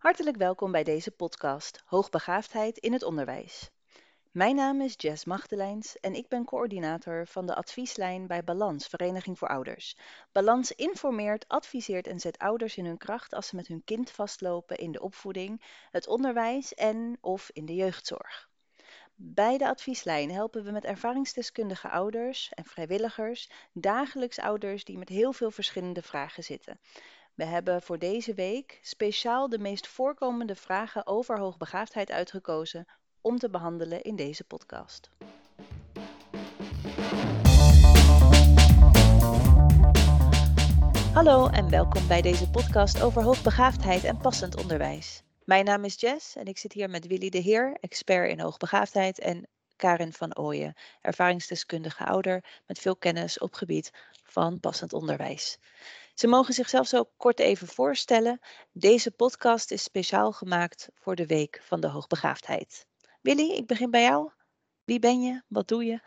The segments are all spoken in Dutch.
Hartelijk welkom bij deze podcast Hoogbegaafdheid in het onderwijs. Mijn naam is Jess Magdelijns en ik ben coördinator van de advieslijn bij Balans, Vereniging voor Ouders. Balans informeert, adviseert en zet ouders in hun kracht als ze met hun kind vastlopen in de opvoeding, het onderwijs en of in de jeugdzorg. Bij de advieslijn helpen we met ervaringsdeskundige ouders en vrijwilligers dagelijks ouders die met heel veel verschillende vragen zitten. We hebben voor deze week speciaal de meest voorkomende vragen over hoogbegaafdheid uitgekozen om te behandelen in deze podcast. Hallo en welkom bij deze podcast over hoogbegaafdheid en passend onderwijs. Mijn naam is Jess en ik zit hier met Willy de Heer, expert in hoogbegaafdheid, en Karin van Ooyen, ervaringsdeskundige ouder met veel kennis op gebied van passend onderwijs. Ze mogen zichzelf zo kort even voorstellen. Deze podcast is speciaal gemaakt voor de Week van de Hoogbegaafdheid. Willy, ik begin bij jou. Wie ben je? Wat doe je?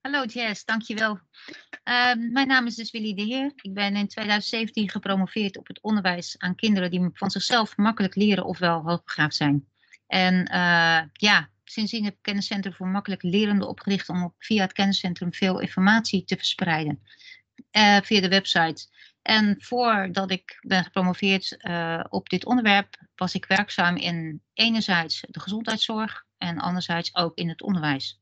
Hallo Jess, dankjewel. Uh, mijn naam is dus Willy de Heer. Ik ben in 2017 gepromoveerd op het onderwijs aan kinderen die van zichzelf makkelijk leren ofwel hoogbegaafd zijn. En uh, ja, sindsdien heb ik kenniscentrum voor makkelijk lerende opgericht om via het kenniscentrum veel informatie te verspreiden. Uh, via de website. En voordat ik ben gepromoveerd uh, op dit onderwerp, was ik werkzaam in enerzijds de gezondheidszorg en anderzijds ook in het onderwijs.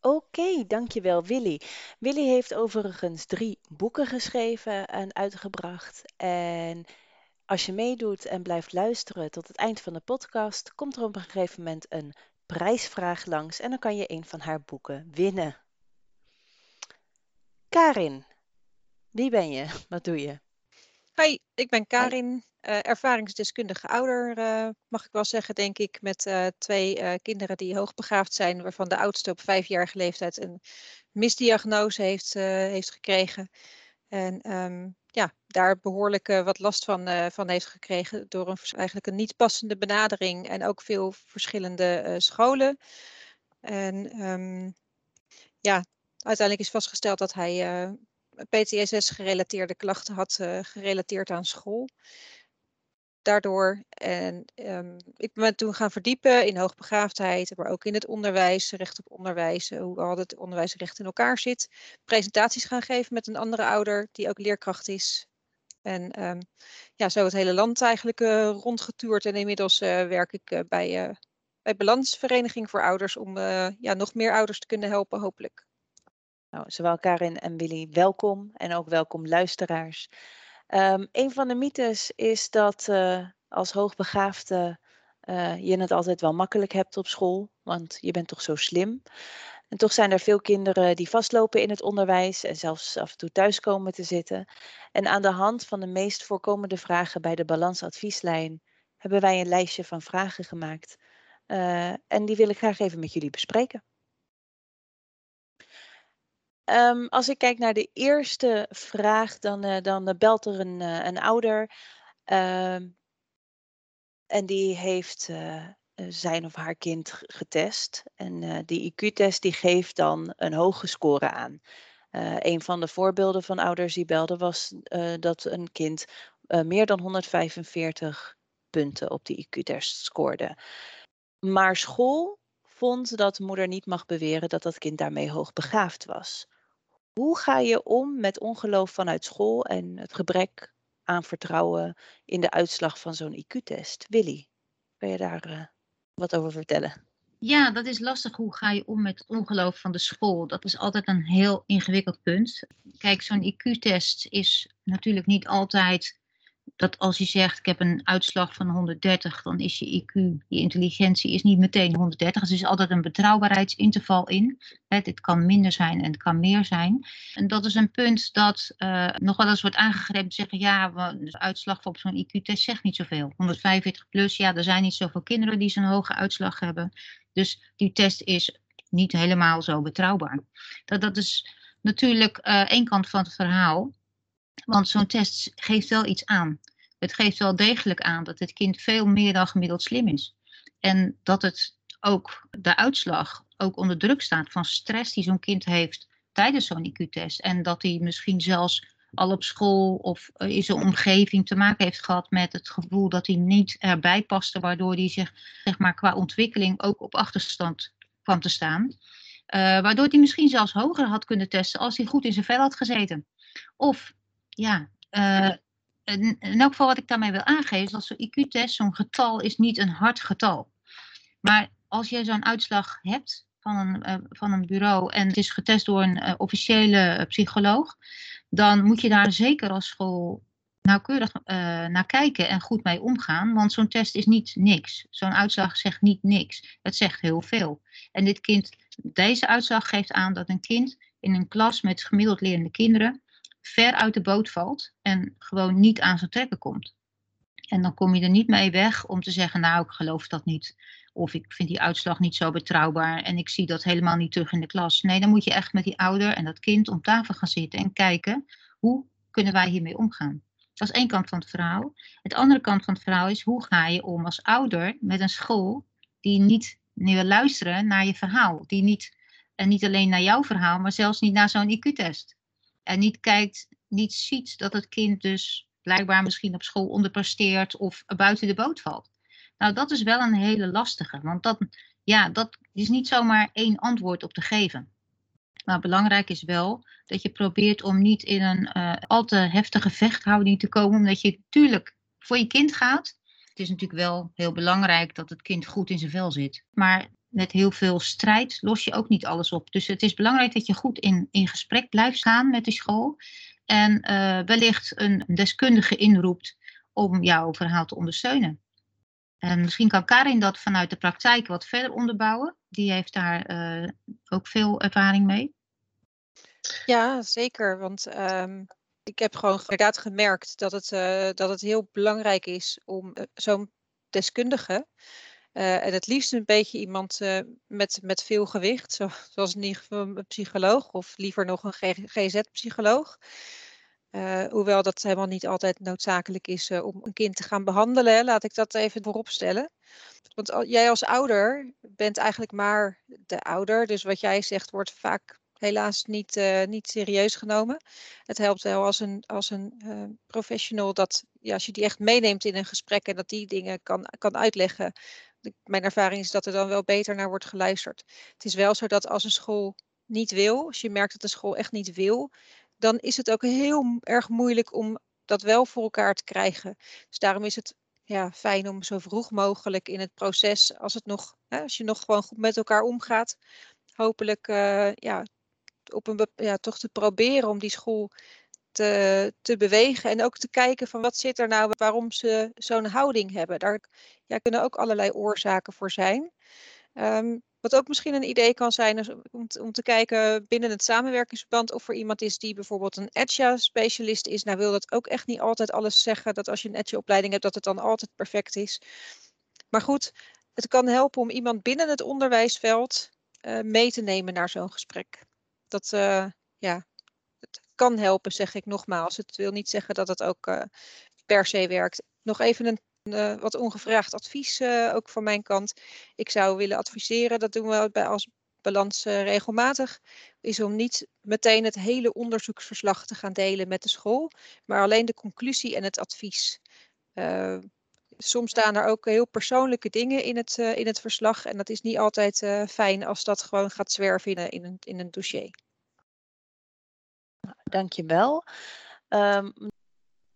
Oké, dankjewel Willy. Willy heeft overigens drie boeken geschreven en uitgebracht. En als je meedoet en blijft luisteren tot het eind van de podcast, komt er op een gegeven moment een prijsvraag langs en dan kan je een van haar boeken winnen. Karin, wie ben je? Wat doe je? Hoi, ik ben Karin, uh, ervaringsdeskundige ouder, uh, mag ik wel zeggen, denk ik, met uh, twee kinderen die hoogbegaafd zijn, waarvan de oudste op vijfjarige leeftijd een misdiagnose heeft, heeft gekregen. En um, ja, daar behoorlijk wat last van, van heeft gekregen door een, eigenlijk een niet passende benadering en ook veel verschillende scholen. En um, ja, uiteindelijk is vastgesteld dat hij PTSS-gerelateerde klachten had uh, gerelateerd aan school. Daardoor, en um, ik ben toen gaan verdiepen in hoogbegaafdheid, maar ook in het onderwijs, recht op onderwijs, eh, hoe al het onderwijsrecht in elkaar zit. Presentaties gaan geven met een andere ouder die ook leerkracht is. En um, ja, zo het hele land eigenlijk uh, rondgetuurd. En inmiddels werk ik bij, bij Balansvereniging voor Ouders om ja, nog meer ouders te kunnen helpen, hopelijk. Nou, zowel Karin en Willy, welkom en ook welkom luisteraars. Um, een van de mythes is dat uh, als hoogbegaafde uh, je het altijd wel makkelijk hebt op school, want je bent toch zo slim. En toch zijn er veel kinderen die vastlopen in het onderwijs en zelfs af en toe thuis komen te zitten. En aan de hand van de meest voorkomende vragen bij de balansadvieslijn hebben wij een lijstje van vragen gemaakt. Uh, en die wil ik graag even met jullie bespreken. Um, als ik kijk naar de eerste vraag, dan, uh, dan uh, belt er een, uh, een ouder. Um, en die heeft zijn of haar kind getest. En die IQ-test die geeft dan een hoge score aan. een van de voorbeelden van ouders die belden was dat een kind meer dan 145 punten op die IQ-test scoorde. Maar school vond dat moeder niet mag beweren dat dat kind daarmee hoogbegaafd was. Hoe ga je om met ongeloof vanuit school en het gebrek aan vertrouwen in de uitslag van zo'n IQ-test? Willy, kan je daar uh, wat over vertellen? Ja, dat is lastig. Hoe ga je om met ongeloof van de school? Dat is altijd een heel ingewikkeld punt. Kijk, zo'n IQ-test is natuurlijk niet altijd dat als je zegt, ik heb een uitslag van 130, dan is je IQ, je intelligentie is niet meteen 130. Dus er is altijd een betrouwbaarheidsinterval in. Hè, dit kan minder zijn en het kan meer zijn. En dat is een punt dat uh, nog wel eens wordt aangegrepen. Zeggen, ja, de uitslag op zo'n IQ-test zegt niet zoveel. 145 plus, ja, er zijn niet zoveel kinderen die zo'n hoge uitslag hebben. Dus die test is niet helemaal zo betrouwbaar. Dat, dat is natuurlijk uh, één kant van het verhaal. Want zo'n test geeft wel iets aan. Het geeft wel degelijk aan dat het kind veel meer dan gemiddeld slim is. En dat het ook de uitslag ook onder druk staat van stress die zo'n kind heeft tijdens zo'n IQ-test. En dat hij misschien zelfs al op school of in zijn omgeving te maken heeft gehad met het gevoel dat hij niet erbij paste, waardoor hij zich zeg maar, qua ontwikkeling ook op achterstand kwam te staan. waardoor hij misschien zelfs hoger had kunnen testen als hij goed in zijn vel had gezeten. Of ja, in, elk geval wat ik daarmee wil aangeven, is dat zo'n IQ-test, zo'n getal is niet een hard getal. Maar als je zo'n uitslag hebt van een, uh, van een bureau en het is getest door een uh, officiële psycholoog, dan moet je daar zeker als school nauwkeurig naar kijken en goed mee omgaan. Want zo'n test is niet niks. Zo'n uitslag zegt niet niks. Het zegt heel veel. En dit kind, deze uitslag geeft aan dat een kind in een klas met gemiddeld lerende kinderen ver uit de boot valt en gewoon niet aan zijn trekken komt. En dan kom je er niet mee weg om te zeggen, nou ik geloof dat niet. Of ik vind die uitslag niet zo betrouwbaar en ik zie dat helemaal niet terug in de klas. Nee, dan moet je echt met die ouder en dat kind om tafel gaan zitten en kijken, hoe kunnen wij hiermee omgaan? Dat is één kant van het verhaal. Het andere kant van het verhaal is, hoe ga je om als ouder met een school die niet wil luisteren naar je verhaal. Die niet, en niet alleen naar jouw verhaal, maar zelfs niet naar zo'n IQ-test. En niet kijkt, niet ziet dat het kind dus blijkbaar misschien op school onderpresteert of buiten de boot valt. Nou, dat is wel een hele lastige, want dat, ja, dat is niet zomaar één antwoord op te geven. Maar belangrijk is wel dat je probeert om niet in een uh, al te heftige vechthouding te komen, omdat je natuurlijk voor je kind gaat. Het is natuurlijk wel heel belangrijk dat het kind goed in zijn vel zit. Maar met heel veel strijd los je ook niet alles op. Dus het is belangrijk dat je goed in, in gesprek blijft gaan met de school. En uh, wellicht een deskundige inroept om jouw verhaal te ondersteunen. En misschien kan Karin dat vanuit de praktijk wat verder onderbouwen. Die heeft daar uh, ook veel ervaring mee. Ja, zeker. Want um, ik heb gewoon inderdaad gemerkt dat het, uh, dat het heel belangrijk is om zo'n deskundige uh, en het liefst een beetje iemand uh, met, met veel gewicht, zo, zoals in ieder geval een psycholoog of liever nog een GZ-psycholoog. Eh, hoewel dat helemaal niet altijd noodzakelijk is om een kind te gaan behandelen, laat ik dat even voorop stellen. Want jij als ouder bent eigenlijk maar de ouder, dus wat jij zegt wordt vaak helaas niet, niet serieus genomen. Het helpt wel als een, als een professional dat ja, als je die echt meeneemt in een gesprek en dat die dingen kan, kan uitleggen mijn ervaring is dat er dan wel beter naar wordt geluisterd. Het is wel zo dat als een school niet wil, als je merkt dat de school echt niet wil, dan is het ook heel erg moeilijk om dat wel voor elkaar te krijgen. Dus daarom is het ja, fijn om zo vroeg mogelijk in het proces, als, het nog, hè, als je nog gewoon goed met elkaar omgaat, hopelijk uh, ja, op een, ja, toch te proberen om die school te, te bewegen en ook te kijken van wat zit er nou, waarom ze zo'n houding hebben. Daar ja, kunnen ook allerlei oorzaken voor zijn. Um, wat ook misschien een idee kan zijn is om, om te kijken binnen het samenwerkingsverband of er iemand is die bijvoorbeeld een ETCHA-specialist is. Nou wil dat ook echt niet altijd alles zeggen dat als je een ETCHA-opleiding hebt dat het dan altijd perfect is. Maar goed, het kan helpen om iemand binnen het onderwijsveld uh, mee te nemen naar zo'n gesprek. Dat, uh, ja, kan helpen, zeg ik nogmaals. Het wil niet zeggen dat het ook uh, per se werkt. Nog even een uh, wat ongevraagd advies uh, ook van mijn kant. Ik zou willen adviseren, dat doen we bij als balans regelmatig, is om niet meteen het hele onderzoeksverslag te gaan delen met de school, maar alleen de conclusie en het advies. soms staan er ook heel persoonlijke dingen in het, in het verslag en dat is niet altijd fijn als dat gewoon gaat zwerven in, in, een, in een dossier. Dankjewel. Um,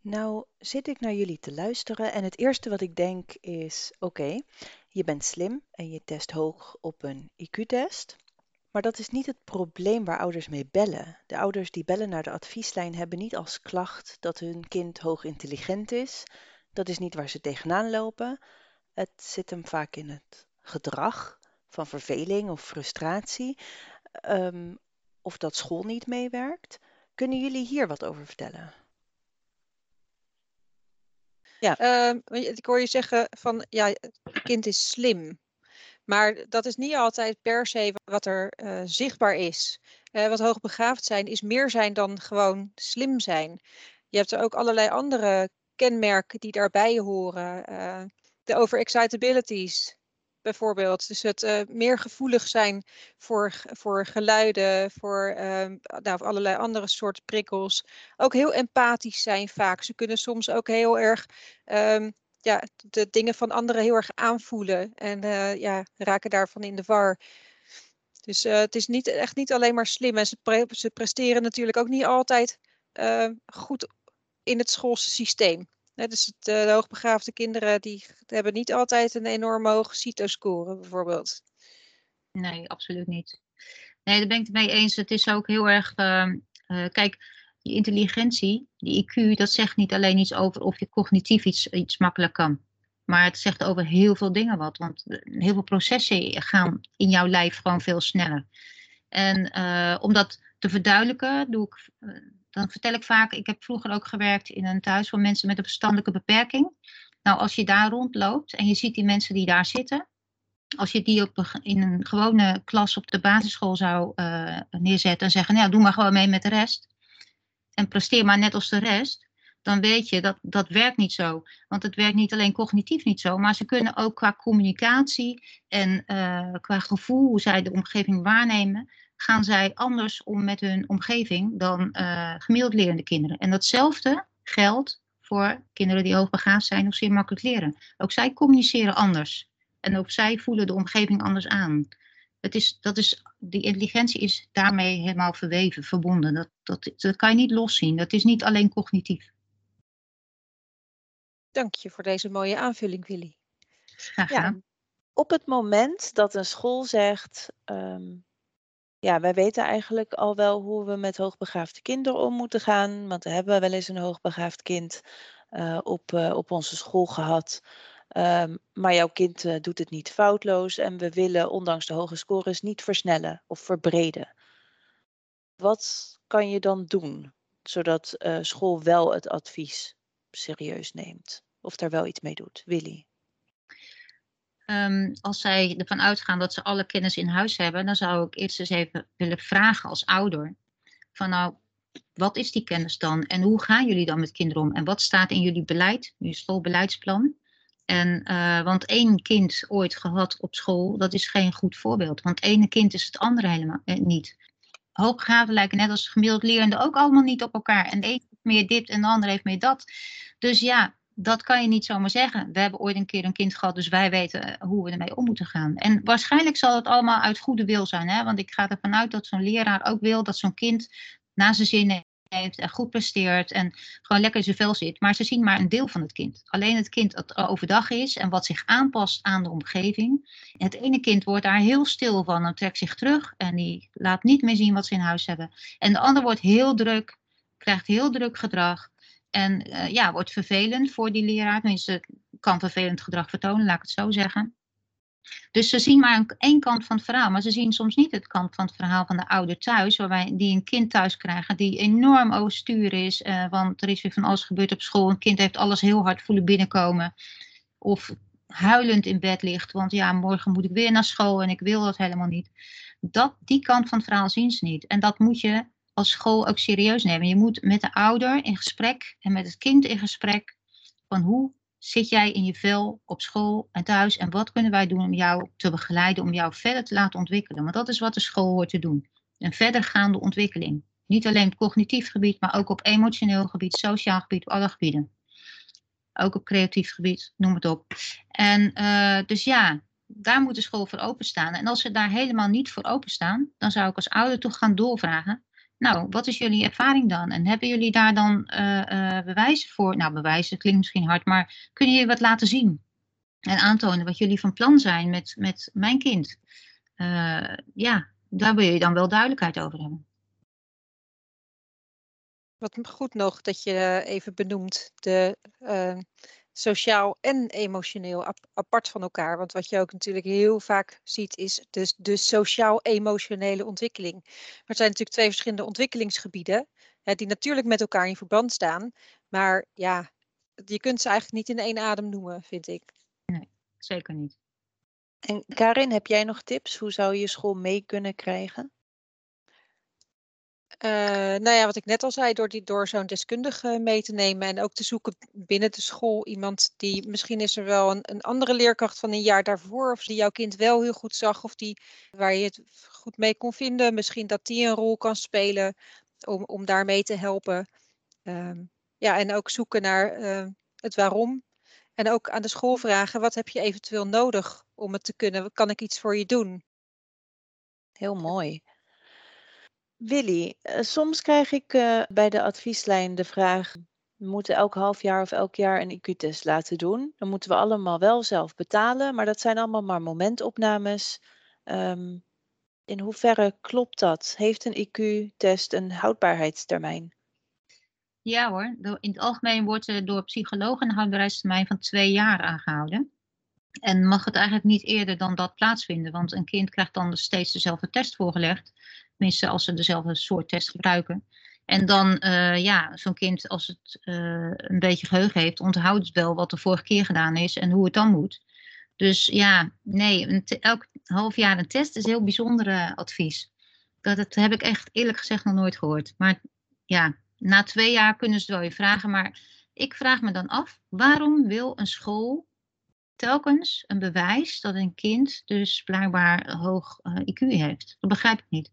nou zit ik naar jullie te luisteren en het eerste wat ik denk is, oké, je bent slim en je test hoog op een IQ-test. Maar dat is niet het probleem waar ouders mee bellen. De ouders die bellen naar de advieslijn hebben niet als klacht dat hun kind hoog intelligent is. Dat is niet waar ze tegenaan lopen. Het zit hem vaak in het gedrag van verveling of frustratie. Um, of dat school niet meewerkt. Kunnen jullie hier wat over vertellen? Ja, uh, ik hoor je zeggen van ja, het kind is slim. Maar dat is niet altijd per se wat er uh, zichtbaar is. Uh, wat hoogbegaafd zijn is meer zijn dan gewoon slim zijn. Je hebt er ook allerlei andere kenmerken die daarbij horen. Uh, de overexcitabilities, bijvoorbeeld. Dus het uh, meer gevoelig zijn voor, voor geluiden, voor uh, nou, allerlei andere soorten prikkels. Ook heel empathisch zijn vaak. Ze kunnen soms ook heel erg um, ja, de dingen van anderen heel erg aanvoelen en uh, ja, raken daarvan in de war. Dus uh, het is niet, echt niet alleen maar slim. En ze, ze presteren natuurlijk ook niet altijd uh, goed in het schoolse systeem. Dus het, de hoogbegaafde kinderen die hebben niet altijd een enorm hoge CITO-score bijvoorbeeld. Nee, absoluut niet. Nee, daar ben ik het mee eens. Het is ook heel erg. Uh, kijk, die intelligentie, die IQ, dat zegt niet alleen iets over of je cognitief iets, iets makkelijk kan. Maar het zegt over heel veel dingen wat. Want heel veel processen gaan in jouw lijf gewoon veel sneller. En om dat te verduidelijken, doe ik, dan vertel ik vaak, ik heb vroeger ook gewerkt in een thuis voor mensen met een verstandelijke beperking. Nou, als je daar rondloopt en je ziet die mensen die daar zitten, als je die op, in een gewone klas op de basisschool zou uh, neerzetten en zeggen, nou, doe maar gewoon mee met de rest en presteer maar net als de rest, dan weet je dat dat werkt niet zo. Want het werkt niet alleen cognitief niet zo, maar ze kunnen ook qua communicatie en uh, qua gevoel, hoe zij de omgeving waarnemen, gaan zij anders om met hun omgeving dan uh, gemiddeld lerende kinderen. En datzelfde geldt voor kinderen die hoogbegaafd zijn of zeer makkelijk leren. Ook zij communiceren anders. En ook zij voelen de omgeving anders aan het is, dat is, die intelligentie is daarmee helemaal verweven, verbonden. Dat, dat, dat kan je niet loszien. Dat is niet alleen cognitief. Dank je voor deze mooie aanvulling, Willy. Graag gedaan. Ja, op het moment dat een school zegt, um, ja, wij weten eigenlijk al wel hoe we met hoogbegaafde kinderen om moeten gaan, want we hebben wel eens een hoogbegaafd kind uh, op, uh, op onze school gehad. Um, maar jouw kind uh, doet het niet foutloos en we willen ondanks de hoge scores niet versnellen of verbreden. Wat kan je dan doen zodat school wel het advies serieus neemt of daar wel iets mee doet? Willy? Um, als zij ervan uitgaan dat ze alle kennis in huis hebben, dan zou ik eerst eens even willen vragen als ouder. Van nou, wat is die kennis dan? En hoe gaan jullie dan met kinderen om? En wat staat in jullie beleid, jullie schoolbeleidsplan? En, uh, want één kind ooit gehad op school, dat is geen goed voorbeeld. Want ene kind is het andere helemaal eh, niet. Hoogbegaafden lijken net als gemiddeld lerende ook allemaal niet op elkaar. En de een heeft meer dit en de ander heeft meer dat. Dus ja, dat kan je niet zomaar zeggen. We hebben ooit een keer een kind gehad, dus wij weten eh, hoe we ermee om moeten gaan. En waarschijnlijk zal het allemaal uit goede wil zijn. Hè? Want ik ga ervan uit dat zo'n leraar ook wil dat zo'n kind na zijn zin heeft en goed presteert en gewoon lekker in zijn vel zit. Maar ze zien maar een deel van het kind. Alleen het kind dat overdag is en wat zich aanpast aan de omgeving. Het ene kind wordt daar heel stil van en trekt zich terug en die laat niet meer zien wat ze in huis hebben. En de ander wordt heel druk, krijgt heel druk gedrag. En uh, ja, wordt vervelend voor die leraar. Tenminste, kan vervelend gedrag vertonen, laat ik het zo zeggen. Dus ze zien maar één kant van het verhaal, maar ze zien soms niet het kant van het verhaal van de ouder thuis, waarbij die een kind thuis krijgen die enorm overstuur is, uh, want er is weer van alles gebeurd op school. Een kind heeft alles heel hard voelen binnenkomen. Of huilend in bed ligt, want ja, morgen moet ik weer naar school en ik wil dat helemaal niet. Dat, die kant van het verhaal zien ze niet. En dat moet je als school ook serieus nemen. Je moet met de ouder in gesprek en met het kind in gesprek van hoe zit jij in je vel op school en thuis en wat kunnen wij doen om jou te begeleiden, om jou verder te laten ontwikkelen? Want dat is wat de school hoort te doen. Een verdergaande ontwikkeling. Niet alleen op cognitief gebied, maar ook op emotioneel gebied, sociaal gebied, op alle gebieden. Ook op creatief gebied, noem het op. En uh, dus ja, daar moet de school voor openstaan. En als ze daar helemaal niet voor openstaan, dan zou ik als ouder toch gaan doorvragen. Nou, wat is jullie ervaring dan? En hebben jullie daar dan uh, uh, bewijzen voor? Nou, bewijzen klinkt misschien hard, maar kunnen jullie wat laten zien? En aantonen wat jullie van plan zijn met, met mijn kind? Uh, ja, daar wil je dan wel duidelijkheid over hebben. Wat goed nog dat je even benoemt de sociaal en emotioneel apart van elkaar. Want wat je ook natuurlijk heel vaak ziet is dus de sociaal-emotionele ontwikkeling. Maar het zijn natuurlijk twee verschillende ontwikkelingsgebieden hè, die natuurlijk met elkaar in verband staan. Maar ja, je kunt ze eigenlijk niet in één adem noemen, vind ik. Nee, zeker niet. En Karin, heb jij nog tips? Hoe zou je school mee kunnen krijgen? Uh, nou ja, wat ik net al zei, door, die, door zo'n deskundige mee te nemen en ook te zoeken binnen de school iemand die misschien is er wel een, een andere leerkracht van een jaar daarvoor of die jouw kind wel heel goed zag of die waar je het goed mee kon vinden, misschien dat die een rol kan spelen om, om daarmee te helpen. Um, ja, en ook zoeken naar uh, het waarom. En ook aan de school vragen, wat heb je eventueel nodig om het te kunnen? Kan ik iets voor je doen? Heel mooi. Willy, uh, soms krijg ik uh, bij de advieslijn de vraag: we moeten elk half jaar of elk jaar een IQ-test laten doen. Dan moeten we allemaal wel zelf betalen, maar dat zijn allemaal maar momentopnames. Um, in hoeverre klopt dat? Heeft een IQ-test een houdbaarheidstermijn? Ja hoor, in het algemeen wordt door psychologen een houdbaarheidstermijn van twee jaar aangehouden. En mag het eigenlijk niet eerder dan dat plaatsvinden, want een kind krijgt dan steeds dezelfde test voorgelegd. Tenminste, als ze dezelfde soort test gebruiken. En dan, uh, ja, zo'n kind, als het uh, een beetje geheugen heeft, onthoudt het wel wat de vorige keer gedaan is en hoe het dan moet. Dus ja, nee, elk half jaar een test is heel bijzonder uh, advies. Dat, dat heb ik echt eerlijk gezegd nog nooit gehoord. Maar ja, na twee jaar kunnen ze het wel je vragen. Maar ik vraag me dan af, waarom wil een school telkens een bewijs dat een kind dus blijkbaar hoog uh, IQ heeft? Dat begrijp ik niet.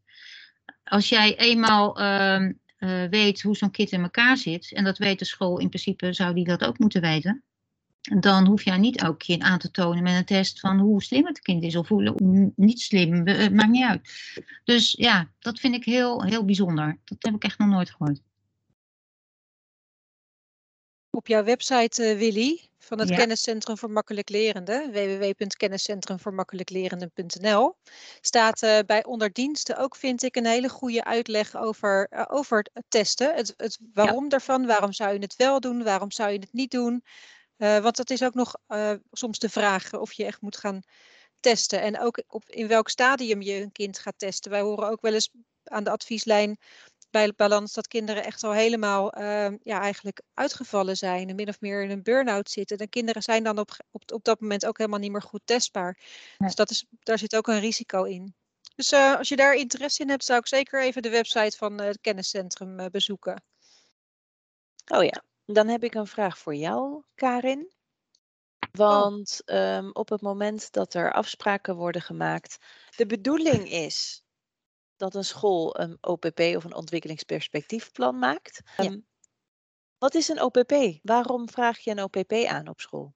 Als jij eenmaal uh, uh, weet hoe zo'n kind in elkaar zit, en dat weet de school in principe, zou die dat ook moeten weten dan hoef je niet elke keer aan te tonen met een test van hoe slim het kind is of hoe niet slim, het maakt niet uit. Dus ja, dat vind ik heel, heel bijzonder. Dat heb ik echt nog nooit gehoord. Op jouw website, uh, Willy, van het ja. Kenniscentrum voor Makkelijk Lerende, www.kenniscentrumvoormakkelijklerende.nl, staat uh, bij onderdiensten ook, vind ik, een hele goede uitleg over, uh, over het testen. Het, het waarom ja. daarvan, waarom zou je het wel doen, waarom zou je het niet doen. Want dat is ook nog soms de vraag of je echt moet gaan testen. En ook op in welk stadium je een kind gaat testen. Wij horen ook wel eens aan de advieslijn bij balans dat kinderen echt al helemaal uh, ja, eigenlijk uitgevallen zijn. En min of meer in een burn-out zitten. De kinderen zijn dan op, op, op dat moment ook helemaal niet meer goed testbaar. Dus dat is, daar zit ook een risico in. Dus uh, als je daar interesse in hebt, zou ik zeker even de website van het kenniscentrum uh, bezoeken. Oh ja, dan heb ik een vraag voor jou, Karin. Want oh. um, op het moment dat er afspraken worden gemaakt, de bedoeling is dat een school een OPP of een ontwikkelingsperspectiefplan maakt. Ja. Um, wat is een OPP? Waarom vraag je een OPP aan op school?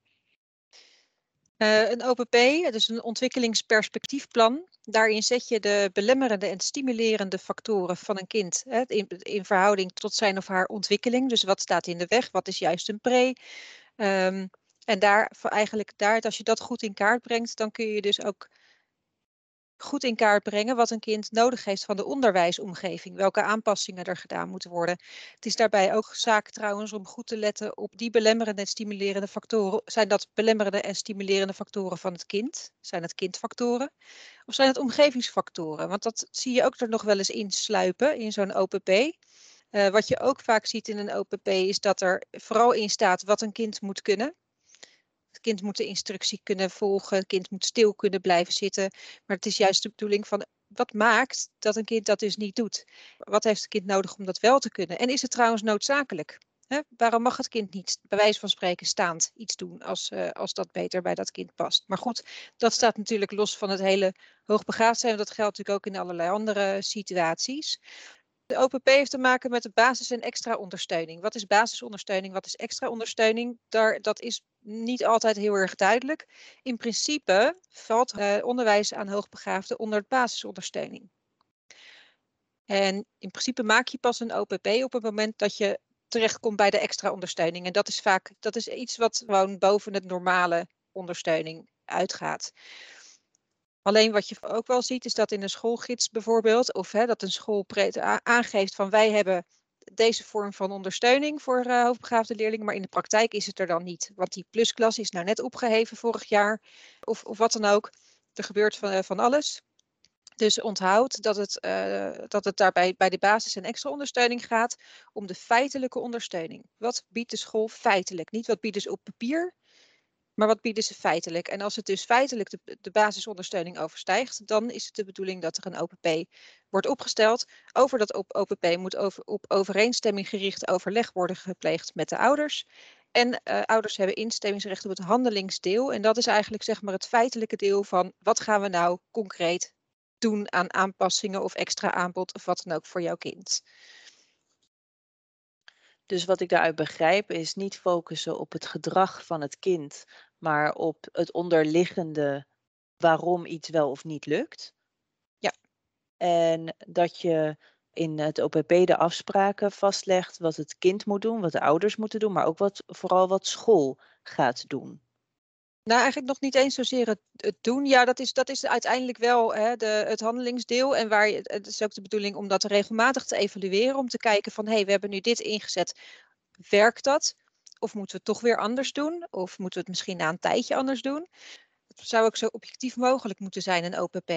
Uh, een OPP, het is een ontwikkelingsperspectiefplan. Daarin zet je de belemmerende en stimulerende factoren van een kind hè, in, in, verhouding tot zijn of haar ontwikkeling. Dus wat staat in de weg, wat is juist een pre. Um, en daar, eigenlijk daar, als je dat goed in kaart brengt, dan kun je dus ook goed in kaart brengen wat een kind nodig heeft van de onderwijsomgeving, welke aanpassingen er gedaan moeten worden. Het is daarbij ook zaak trouwens om goed te letten op die belemmerende en stimulerende factoren. Zijn dat belemmerende en stimulerende factoren van het kind? Zijn het kindfactoren? Of zijn het omgevingsfactoren? Want dat zie je ook er nog wel eens insluipen in zo'n OPP. Uh, wat je ook vaak ziet in een OPP is dat er vooral in staat wat een kind moet kunnen. Het kind moet de instructie kunnen volgen, het kind moet stil kunnen blijven zitten. Maar het is juist de bedoeling van wat maakt dat een kind dat dus niet doet? Wat heeft het kind nodig om dat wel te kunnen? En is het trouwens noodzakelijk? Waarom mag het kind niet, bij wijze van spreken, staand iets doen als, uh, als dat beter bij dat kind past? Maar goed, dat staat natuurlijk los van het hele hoogbegaafd zijn. Dat geldt natuurlijk ook in allerlei andere situaties. De OPP heeft te maken met de basis- en extra ondersteuning. Wat is basisondersteuning? Wat is extra ondersteuning? Daar, dat is niet altijd heel erg duidelijk. In principe valt uh, onderwijs aan hoogbegaafden onder het basisondersteuning. En in principe maak je pas een OPP op het moment dat je terechtkomt bij de extra ondersteuning. En dat is vaak dat is iets wat gewoon boven het normale ondersteuning uitgaat. Alleen wat je ook wel ziet is dat in een schoolgids bijvoorbeeld, of hè, dat een school aangeeft van wij hebben deze vorm van ondersteuning voor uh, leerlingen, maar in de praktijk is het er dan niet. Want die plusklas is nou net opgeheven vorig jaar, of, of wat dan ook. Er gebeurt van, uh, van alles. Dus onthoud dat het, uh, dat het daarbij bij de basis- en extra ondersteuning gaat om de feitelijke ondersteuning. Wat biedt de school feitelijk? Niet wat bieden ze op papier, maar wat bieden ze feitelijk? En als het dus feitelijk de, de basisondersteuning overstijgt, dan is het de bedoeling dat er een OPP wordt opgesteld. Over dat op OPP moet over, op overeenstemming gericht overleg worden gepleegd met de ouders. En uh, ouders hebben instemmingsrecht op het handelingsdeel. En dat is eigenlijk zeg maar het feitelijke deel van wat gaan we nou concreet doen aan aanpassingen of extra aanbod of wat dan ook voor jouw kind. Dus wat ik daaruit begrijp is niet focussen op het gedrag van het kind, maar op het onderliggende waarom iets wel of niet lukt. Ja. En dat je in het OPP de afspraken vastlegt wat het kind moet doen, wat de ouders moeten doen, maar ook wat, vooral wat school gaat doen. Nou, eigenlijk nog niet eens zozeer het, het, doen. Ja, dat is, dat is uiteindelijk wel hè, de, het handelingsdeel. En waar je, het is ook de bedoeling om dat regelmatig te evalueren. Om te kijken van, hé, hey, we hebben nu dit ingezet. Werkt dat? Of moeten we het toch weer anders doen? Of moeten we het misschien na een tijdje anders doen? Het zou ook zo objectief mogelijk moeten zijn, een OPP.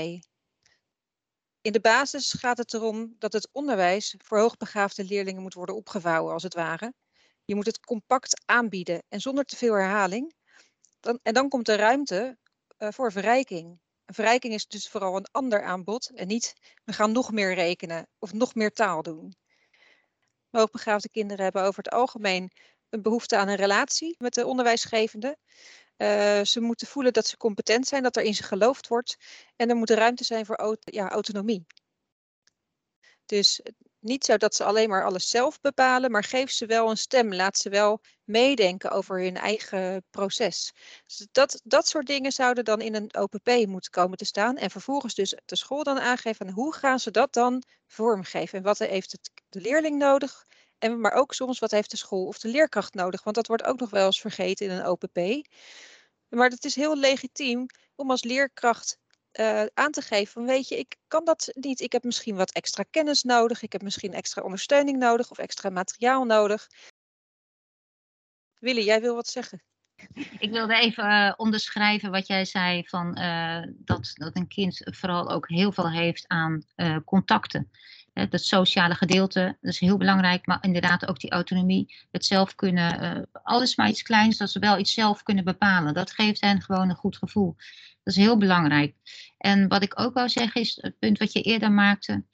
In de basis gaat het erom dat het onderwijs voor hoogbegaafde leerlingen moet worden opgevouwen, als het ware. Je moet het compact aanbieden en zonder te veel herhaling. En dan komt er ruimte uh, voor verrijking. Verrijking is dus vooral een ander aanbod en niet we gaan nog meer rekenen of nog meer taal doen. Hoogbegaafde kinderen hebben over het algemeen een behoefte aan een relatie met de onderwijsgevende. Uh, ze moeten voelen dat ze competent zijn, dat er in ze geloofd wordt. En er moet ruimte zijn voor ja, autonomie. Dus niet zo dat ze alleen maar alles zelf bepalen, maar geef ze wel een stem. Laat ze wel meedenken over hun eigen proces. Dus dat, dat soort dingen zouden dan in een OPP moeten komen te staan. En vervolgens dus de school dan aangeven hoe gaan ze dat dan vormgeven. En wat heeft het, de leerling nodig? En, maar ook soms wat heeft de school of de leerkracht nodig. Want dat wordt ook nog wel eens vergeten in een OPP. Maar het is heel legitiem om als leerkracht uh, aan te geven van weet je, ik kan dat niet. Ik heb misschien wat extra kennis nodig. Ik heb misschien extra ondersteuning nodig of extra materiaal nodig. Willy, jij wil wat zeggen? Ik wilde even uh, onderschrijven wat jij zei van uh, dat, dat een kind vooral ook heel veel heeft aan contacten. Het sociale gedeelte, dat is heel belangrijk, maar inderdaad ook die autonomie, het zelf kunnen, alles maar iets kleins, dat ze wel iets zelf kunnen bepalen. Dat geeft hen gewoon een goed gevoel. Dat is heel belangrijk. En wat ik ook wou zeggen is het punt wat je eerder maakte.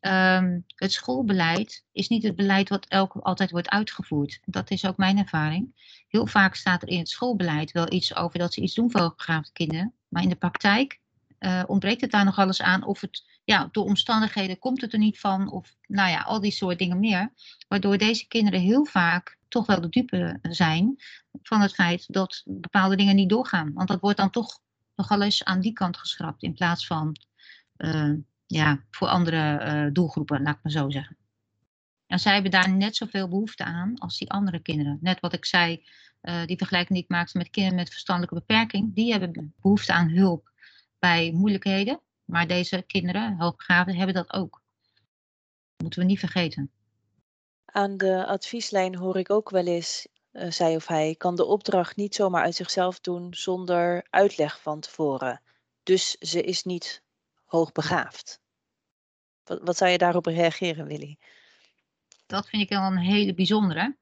Um, het schoolbeleid is niet het beleid wat elk, altijd wordt uitgevoerd. Dat is ook mijn ervaring. Heel vaak staat er in het schoolbeleid wel iets over dat ze iets doen voor hoogbegaafde kinderen. Maar in de praktijk uh, ontbreekt het daar nog alles aan. Of het, ja, door omstandigheden komt het er niet van. Of nou ja, al die soort dingen meer. Waardoor deze kinderen heel vaak toch wel de dupe zijn van het feit dat bepaalde dingen niet doorgaan. Want dat wordt dan toch nogal eens aan die kant geschrapt in plaats van uh, ja, voor andere uh, doelgroepen, laat ik maar zo zeggen. En zij hebben daar net zoveel behoefte aan als die andere kinderen. Net wat ik zei, die vergelijking die ik maakte met kinderen met verstandelijke beperking, die hebben behoefte aan hulp bij moeilijkheden. Maar deze kinderen, hoogbegaafden, hebben dat ook. Dat moeten we niet vergeten. Aan de advieslijn hoor ik ook wel eens uh, zij of hij kan de opdracht niet zomaar uit zichzelf doen zonder uitleg van tevoren. Dus ze is niet hoogbegaafd. Wat, wat zou je daarop reageren, Willy? Dat vind ik wel een hele bijzondere.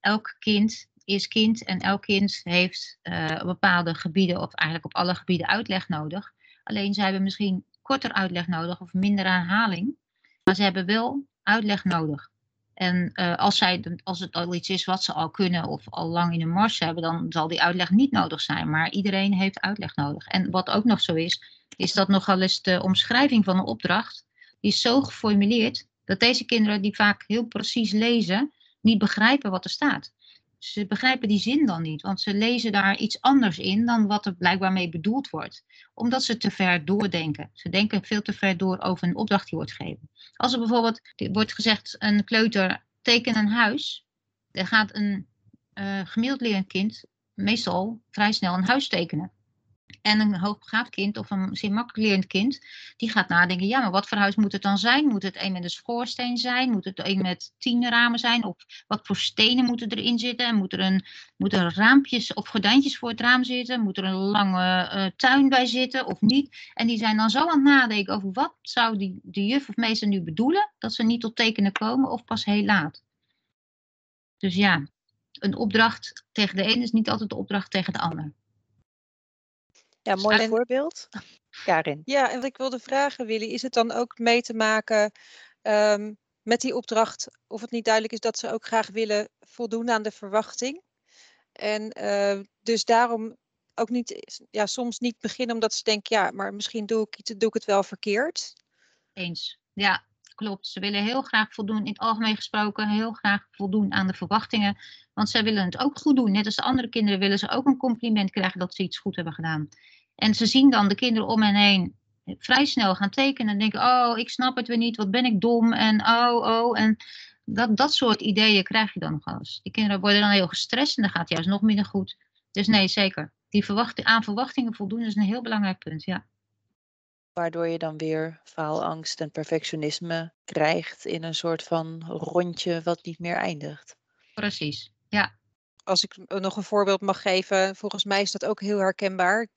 Elk kind is kind en elk kind heeft uh, bepaalde gebieden, of eigenlijk op alle gebieden, uitleg nodig. Alleen ze hebben misschien korter uitleg nodig of minder herhaling. Maar ze hebben wel uitleg nodig. En uh, als, zij, als het al iets is wat ze al kunnen of al lang in een mars hebben, dan zal die uitleg niet nodig zijn. Maar iedereen heeft uitleg nodig. En wat ook nog zo is, is dat nogal eens de omschrijving van een opdracht, die is zo geformuleerd dat deze kinderen die vaak heel precies lezen, niet begrijpen wat er staat. Ze begrijpen die zin dan niet, want ze lezen daar iets anders in dan wat er blijkbaar mee bedoeld wordt. Omdat ze te ver doordenken. Ze denken veel te ver door over een opdracht die wordt gegeven. Als er bijvoorbeeld wordt gezegd, een kleuter teken een huis. Dan gaat een uh, gemiddeld lerend kind meestal vrij snel een huis tekenen. En een hoogbegaafd kind of een zeer makkelijk lerend kind, die gaat nadenken, ja, maar wat voor huis moet het dan zijn? Moet het een met een schoorsteen zijn? Moet het een met tien ramen zijn? Of wat voor stenen moeten erin zitten? Moet er, een, moet er raampjes of gordijntjes voor het raam zitten? Moet er een lange uh, tuin bij zitten of niet? En die zijn dan zo aan het nadenken over wat zou die, de juf of meester nu bedoelen, dat ze niet tot tekenen komen of pas heel laat. Dus ja, een opdracht tegen de een is niet altijd de opdracht tegen de ander. Ja, mooi En- voorbeeld. Karin. Ja, en wat ik wilde vragen, Willy, is het dan ook mee te maken ehm, met die opdracht of het niet duidelijk is dat ze ook graag willen voldoen aan de verwachting? En eh, dus daarom ook niet, ja, soms niet beginnen omdat ze denken, ja, maar misschien doe ik, iets, doe ik het wel verkeerd. Eens. Ja, klopt. Ze willen heel graag voldoen, in het algemeen gesproken, heel graag voldoen aan de verwachtingen. Want zij willen het ook goed doen. Net als de andere kinderen willen ze ook een compliment krijgen dat ze iets goed hebben gedaan. En ze zien dan de kinderen om hen heen vrij snel gaan tekenen en denken, oh, ik snap het weer niet, wat ben ik dom en oh, oh. En dat, dat soort ideeën krijg je dan nog eens. Die kinderen worden dan heel gestrest en dan gaat het juist nog minder goed. Dus nee, zeker. Die verwacht, aan verwachtingen voldoen is een heel belangrijk punt, ja. Waardoor je dan weer faalangst en perfectionisme krijgt in een soort van rondje wat niet meer eindigt. Precies, ja. Als ik nog een voorbeeld mag geven, volgens mij is dat ook heel herkenbaar.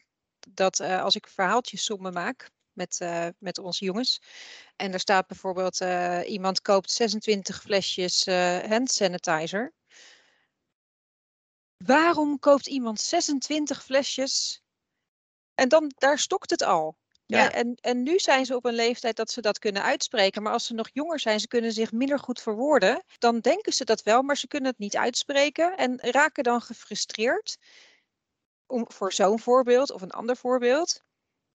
Dat eh, als ik verhaaltjes sommen maak met, eh, met onze jongens. En er staat bijvoorbeeld eh, iemand koopt 26 flesjes eh, hand sanitizer. Waarom koopt iemand 26 flesjes? En dan, daar stokt het al. Ja. En, en nu zijn ze op een leeftijd dat ze dat kunnen uitspreken. Maar als ze nog jonger zijn, ze kunnen zich minder goed verwoorden. Dan denken ze dat wel, maar ze kunnen het niet uitspreken. En raken dan gefrustreerd. Om, voor zo'n voorbeeld of een ander voorbeeld.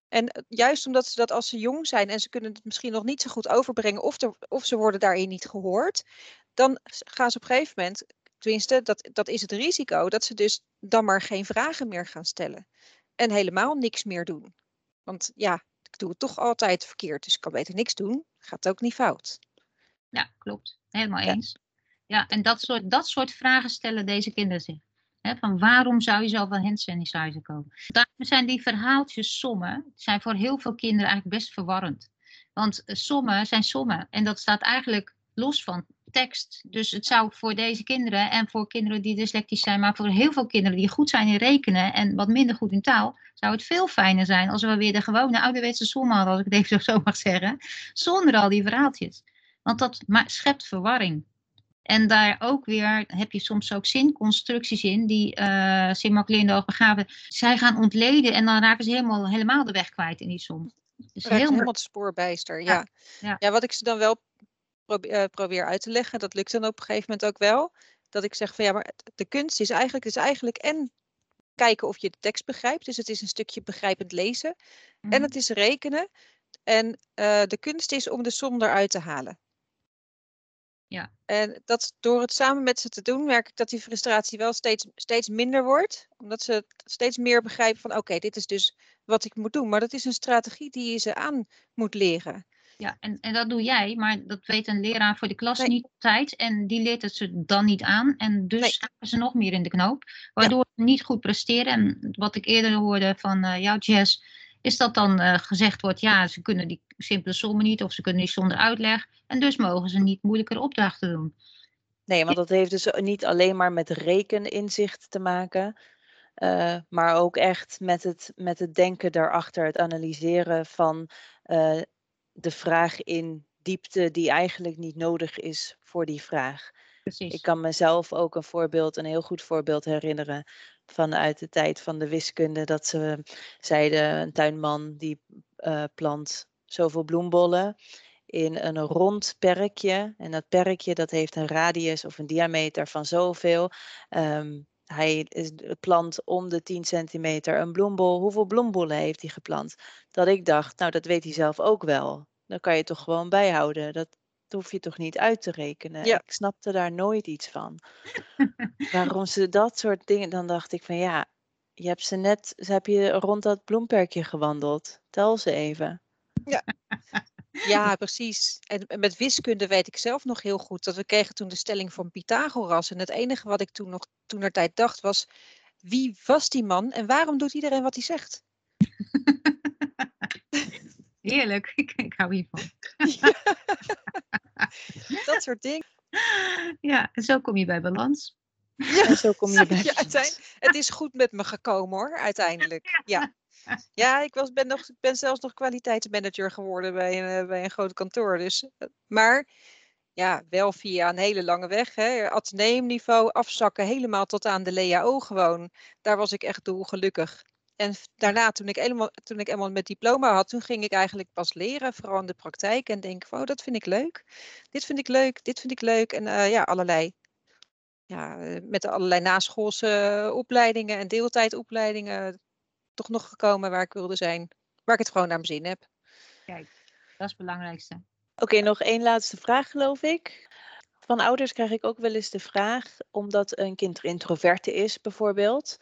En eh, juist omdat ze dat als ze jong zijn en ze kunnen het misschien nog niet zo goed overbrengen. Of, of ze worden daarin niet gehoord. Dan gaan ze op een gegeven moment, tenminste dat, dat is het risico. Dat ze dus dan maar geen vragen meer gaan stellen. En helemaal niks meer doen. Want ja, ik doe het toch altijd verkeerd, dus ik kan beter niks doen. Gaat ook niet fout. Ja, klopt. Helemaal Ja. eens. Ja, en dat soort, dat soort vragen stellen deze kinderen zich. Van waarom zou je zoveel hand sanitizer kopen? Daarom zijn die verhaaltjes sommen, zijn voor heel veel kinderen eigenlijk best verwarrend. Want sommen zijn sommen en dat staat eigenlijk los van tekst. Dus het zou voor deze kinderen en voor kinderen die dyslectisch zijn, maar voor heel veel kinderen die goed zijn in rekenen en wat minder goed in taal, zou het veel fijner zijn als we weer de gewone ouderwetse som hadden, als ik het even zo mag zeggen, zonder al die verhaaltjes. Want dat schept verwarring. En daar ook weer heb je soms ook zinconstructies in die uh, Sim begaven. Zij gaan ontleden en dan raken ze helemaal, helemaal de weg kwijt in die som. Dus heel helemaal het spoorbijster. Ja. Ja, Ja. ja. wat ik ze dan wel probe- eh, probeer uit te leggen, dat lukt dan op een gegeven moment ook wel. Dat ik zeg van ja, maar de kunst is eigenlijk, is eigenlijk en kijken of je de tekst begrijpt. Dus het is een stukje begrijpend lezen. En Mhm. het is rekenen. En eh, de kunst is om de som eruit te halen. Ja. En dat door het samen met ze te doen, merk ik dat die frustratie wel steeds, steeds minder wordt. Omdat ze steeds meer begrijpen van oké, dit is dus wat ik moet doen. Maar dat is een strategie die je ze aan moet leren. Ja, en, en dat doe jij, maar dat weet een leraar voor de klas Nee. niet altijd. En die leert het ze dan niet aan. En dus Nee. staken ze nog meer in de knoop. Waardoor ze niet goed presteren. En wat ik eerder hoorde van eh jouw Jess, is dat dan eh, gezegd wordt, ja, ze kunnen die simpele sommen niet. Of ze kunnen die zonder uitleg. En dus mogen ze niet moeilijkere opdrachten doen. Nee, want dat heeft dus niet alleen maar met rekeninzicht te maken, eh, maar ook echt met het, met het denken daarachter, het analyseren van de vraag in diepte die eigenlijk niet nodig is voor die vraag. Precies. Ik kan mezelf ook een voorbeeld, een heel goed voorbeeld herinneren vanuit de tijd van de wiskunde. Dat ze zeiden, een tuinman die eh, plant zoveel bloembollen in een rond perkje. En dat perkje dat heeft een radius of een diameter van zoveel. Ehm, hij is, plant om de 10 centimeter een bloembol. Hoeveel bloembollen heeft hij geplant? Dat ik dacht, nou dat weet hij zelf ook wel. Dan kan je toch gewoon bijhouden. Dat, dat hoef je toch niet uit te rekenen. Ja. Ik snapte daar nooit iets van. Waarom ze dat soort dingen, dan dacht ik van ja, je hebt ze net, ze heb je rond dat bloemperkje gewandeld. Tel ze even. Ja, precies. En met wiskunde weet ik zelf nog heel goed dat we kregen toen de stelling van Pythagoras. En het enige wat ik toen nog toen er tijd dacht was, wie was die man en waarom doet iedereen wat hij zegt? Heerlijk, ik, ik hou hiervan. Dat soort dingen. Ja, en zo kom je bij balans. En zo kom je bij. Ja, het is goed met me gekomen hoor, uiteindelijk. Ja, ja ik, was, ben, nog, ben zelfs nog kwaliteitsmanager geworden bij een, eh, bij een groot kantoor. Dus, eh, maar ja, wel via een hele lange weg. Hè. Afzakken helemaal tot aan de LEAO gewoon. Daar was ik echt dolgelukkig. En daarna, toen ik, helemaal, toen ik eenmaal met diploma had, toen ging ik eigenlijk pas leren, vooral in de praktijk. En denk, oh, dat vind ik leuk. Dit vind ik leuk, dit vind ik leuk. En uh, ja, allerlei, ja, eh, met allerlei naschoolse opleidingen en deeltijdopleidingen toch nog gekomen waar ik wilde zijn. Waar ik het gewoon naar mijn zin heb. Kijk, dat is het belangrijkste. Oké, nog één laatste vraag, geloof ik. Van ouders krijg ik ook wel eens de vraag, omdat een kind introverte is bijvoorbeeld,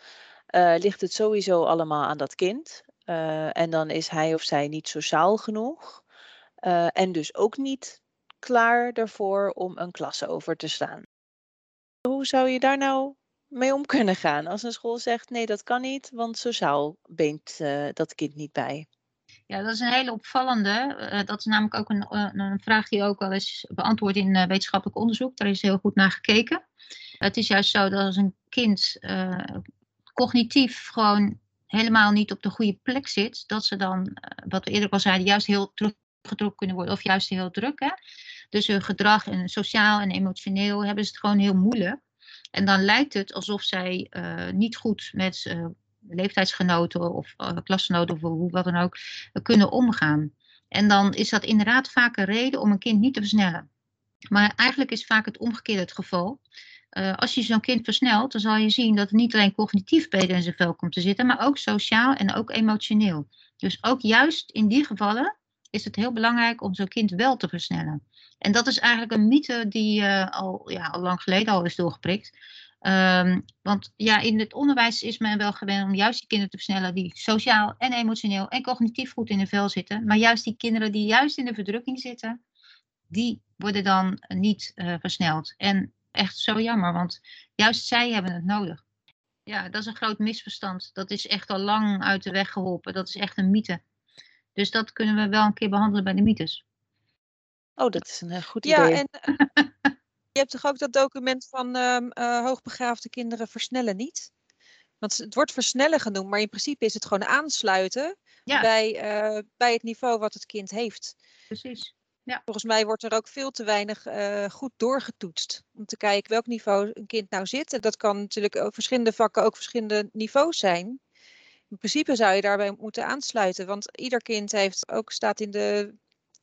uh, ligt het sowieso allemaal aan dat kind. Uh, en dan is hij of zij niet sociaal genoeg. Uh, en dus ook niet klaar ervoor om een klas over te staan. Hoe zou je daar nou mee om kunnen gaan als een school zegt nee, dat kan niet, want sociaal beent dat kind niet bij? Ja, dat is een hele opvallende. Uh, dat is namelijk ook een, uh, een, vraag die ook wel eens beantwoord in wetenschappelijk onderzoek. Daar is heel goed naar gekeken. Het is juist zo dat als een kind cognitief gewoon helemaal niet op de goede plek zit, dat ze dan, wat we eerder al zeiden, juist heel teruggetrokken kunnen worden of juist heel druk. Hè? Dus hun gedrag en sociaal en emotioneel hebben ze het gewoon heel moeilijk. En dan lijkt het alsof zij niet goed met leeftijdsgenoten of uh, klasgenoten of hoe wat dan ook kunnen omgaan. En dan is dat inderdaad vaak een reden om een kind niet te versnellen. Maar eigenlijk is vaak het omgekeerde het geval. Als je zo'n kind versnelt, dan zal je zien dat het niet alleen cognitief beter in zijn vel komt te zitten, maar ook sociaal en ook emotioneel. Dus ook juist in die gevallen is het heel belangrijk om zo'n kind wel te versnellen. En dat is eigenlijk een mythe die uh, al, ja, al lang geleden al is doorgeprikt. Um, want ja, in het onderwijs is men wel gewend om juist die kinderen te versnellen die sociaal en emotioneel en cognitief goed in de vel zitten. Maar juist die kinderen die juist in de verdrukking zitten, die worden dan niet uh, versneld. En echt zo jammer, want juist zij hebben het nodig. Ja, dat is een groot misverstand. Dat is echt al lang uit de weg geholpen. Dat is echt een mythe. Dus dat kunnen we wel een keer behandelen bij de mythes. Oh, dat is een heel goed idee. Ja, en Je hebt toch ook dat document van um, hoogbegaafde kinderen versnellen niet? Want het wordt versnellen genoemd, maar in principe is het gewoon aansluiten bij, bij het niveau wat het kind heeft. Precies. Ja. Volgens mij wordt er ook veel te weinig uh, goed doorgetoetst. Om te kijken welk niveau een kind nou zit. En dat kan natuurlijk ook verschillende vakken ook verschillende niveaus zijn. In principe zou je daarbij moeten aansluiten. Want ieder kind heeft ook staat in de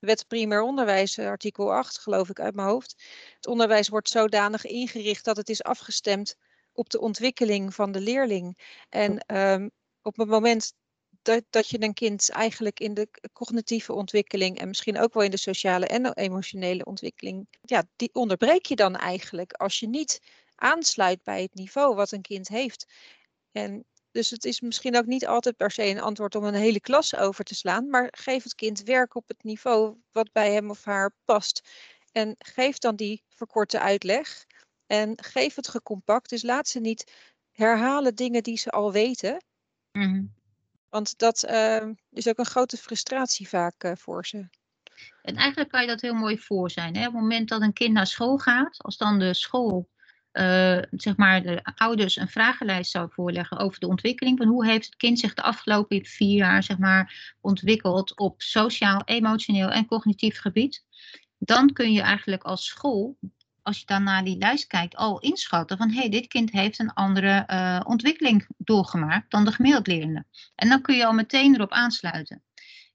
wet primair onderwijs, eh, artikel 8, geloof ik uit mijn hoofd. Het onderwijs wordt zodanig ingericht dat het is afgestemd op de ontwikkeling van de leerling. En um, op het moment dat, dat je een kind eigenlijk in de cognitieve ontwikkeling en misschien ook wel in de sociale en emotionele ontwikkeling, ja, die onderbreek je dan eigenlijk als je niet aansluit bij het niveau wat een kind heeft. En dus het is misschien ook niet altijd per se een antwoord om een hele klas over te slaan, maar geef het kind werk op het niveau wat bij hem of haar past. En geef dan die verkorte uitleg en geef het gecompact. Dus laat ze niet herhalen dingen die ze al weten. Mm Want dat uh, is ook een grote frustratie vaak uh, voor ze. En eigenlijk kan je dat heel mooi voor zijn. Hè? Op het moment dat een kind naar school gaat, als dan de school uh, zeg maar de ouders een vragenlijst zou voorleggen over de ontwikkeling van hoe heeft het kind zich de afgelopen vier jaar zeg maar, ontwikkeld op sociaal, emotioneel en cognitief gebied, dan kun je eigenlijk als school, als je dan naar die lijst kijkt, al inschatten van hé, hey, dit kind heeft een andere uh, ontwikkeling doorgemaakt dan de gemiddeld lerende. En dan kun je al meteen erop aansluiten.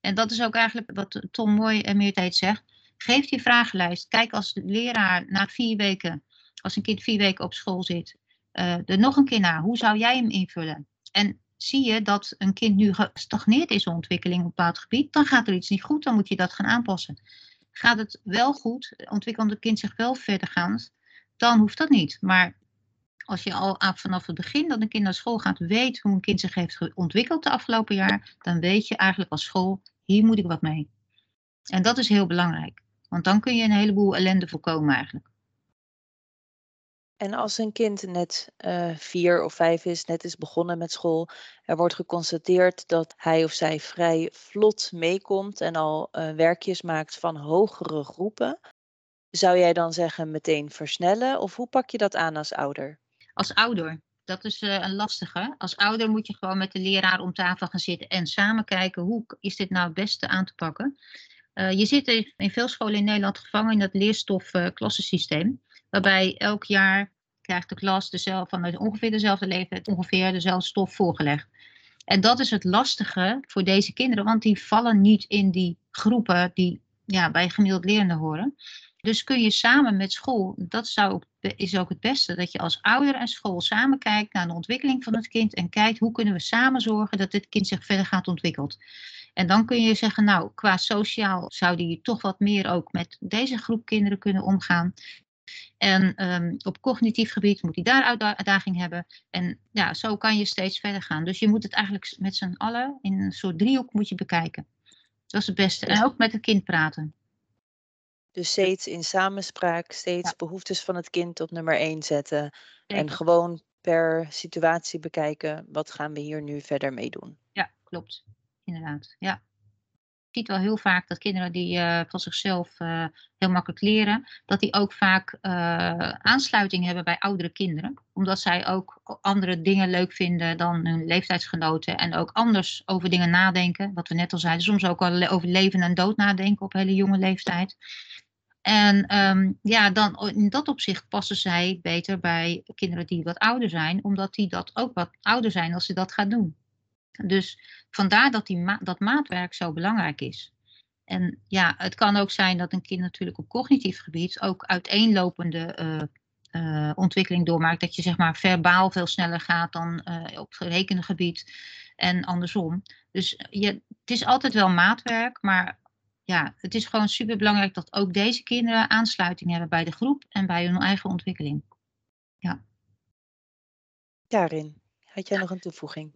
En dat is ook eigenlijk wat Tom Mooi en Meertijd zegt. Geef die vragenlijst. Kijk als leraar na vier weken als een kind vier weken op school zit, uh, er nog een keer naar. Hoe zou jij hem invullen? En zie je dat een kind nu gestagneerd is in ontwikkeling op een bepaald gebied, dan gaat er iets niet goed, dan moet je dat gaan aanpassen. Gaat het wel goed, ontwikkelt het kind zich wel verder gaan, dan hoeft dat niet. Maar als je al vanaf het begin dat een kind naar school gaat, weet hoe een kind zich heeft ontwikkeld de afgelopen jaar, dan weet je eigenlijk als school, hier moet ik wat mee. En dat is heel belangrijk, want dan kun je een heleboel ellende voorkomen eigenlijk. En als een kind net uh, vier of vijf is, net is begonnen met school, er wordt geconstateerd dat hij of zij vrij vlot meekomt en al uh, werkjes maakt van hogere groepen, zou jij dan zeggen meteen versnellen of hoe pak je dat aan als ouder? Als ouder, dat is uh, een lastige. Als ouder moet je gewoon met de leraar om tafel gaan zitten en samen kijken hoe is dit nou het beste aan te pakken. je zit in veel scholen in Nederland gevangen in dat leerstof-klassensysteem waarbij elk jaar krijgt de klas dezelfde, van ongeveer dezelfde leeftijd ongeveer dezelfde stof voorgelegd. En dat is het lastige voor deze kinderen, want die vallen niet in die groepen die ja, bij gemiddeld lerende horen. Dus kun je samen met school, dat zou is ook het beste, dat je als ouder en school samen kijkt naar de ontwikkeling van het kind en kijkt hoe kunnen we samen zorgen dat dit kind zich verder gaat ontwikkelen. En dan kun je zeggen, nou, qua sociaal zou die toch wat meer ook met deze groep kinderen kunnen omgaan. En ehm, op cognitief gebied moet hij daar uitdaging hebben. En ja, zo kan je steeds verder gaan. Dus je moet het eigenlijk met z'n allen in een soort driehoek moet je bekijken. Dat is het beste. En ook met het kind praten. Dus steeds in samenspraak, steeds behoeftes van het kind op nummer één zetten. En gewoon per situatie bekijken, wat gaan we hier nu verder mee doen? Ja, klopt. Inderdaad, ja ziet wel heel vaak dat kinderen die uh, van zichzelf uh, heel makkelijk leren, dat die ook vaak uh, aansluiting hebben bij oudere kinderen. Omdat zij ook andere dingen leuk vinden dan hun leeftijdsgenoten. En ook anders over dingen nadenken. Wat we net al zeiden, soms ook al over leven en dood nadenken op hele jonge leeftijd. En um, ja, dan in dat opzicht passen zij beter bij kinderen die wat ouder zijn, omdat die dat ook wat ouder zijn als ze dat gaan doen. Dus vandaar dat die ma dat maatwerk zo belangrijk is. En ja, het kan ook zijn dat een kind natuurlijk op cognitief gebied ook uiteenlopende uh, ontwikkeling doormaakt. Dat je zeg maar verbaal veel sneller gaat dan uh, op rekenengebied en andersom. Dus je, het is altijd wel maatwerk, maar ja, het is gewoon super belangrijk dat ook deze kinderen aansluiting hebben bij de groep en bij hun eigen ontwikkeling. Ja. Karin, had jij nog een toevoeging?